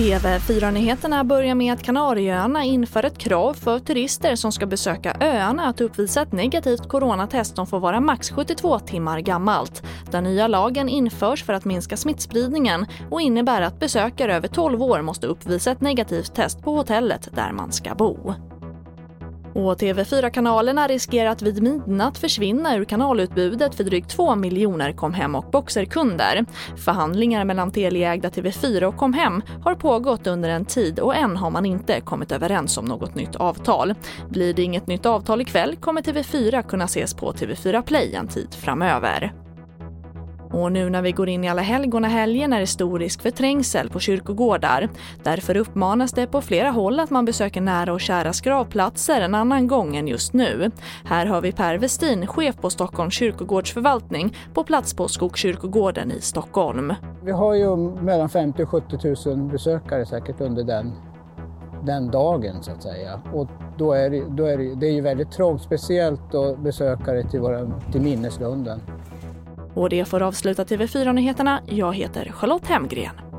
TV4-nyheterna börjar med att Kanarieöarna inför ett krav för turister som ska besöka öarna att uppvisa ett negativt coronatest som får vara max 72 timmar gammalt. Den nya lagen införs för att minska smittspridningen och innebär att besökare över 12 år måste uppvisa ett negativt test på hotellet där man ska bo. Och TV4-kanalerna riskerar att vid midnatt försvinna ur kanalutbudet för drygt 2 miljoner Comhem och Boxer-kunder. Förhandlingar mellan Teliaägda TV4 och Comhem har pågått under en tid och än har man inte kommit överens om något nytt avtal. Blir det inget nytt avtal ikväll kommer TV4 kunna ses på TV4 Play en tid framöver. Och nu när vi går in i alla helgona helgen är det stor risk för trängsel på kyrkogårdar. Därför uppmanas det på flera håll att man besöker nära och kära gravplatser en annan gång än just nu. Här har vi Per Westin, chef på Stockholms kyrkogårdsförvaltning, på plats på Skogskyrkogården i Stockholm. Vi har ju mellan 50 och 70 000 besökare säkert under den den dagen så att säga. Och då är det, då är det, det är ju väldigt trångt, speciellt då besökare till, våra, till minneslunden. Och det får avsluta TV4-nyheterna. Jag heter Charlotte Hemgren.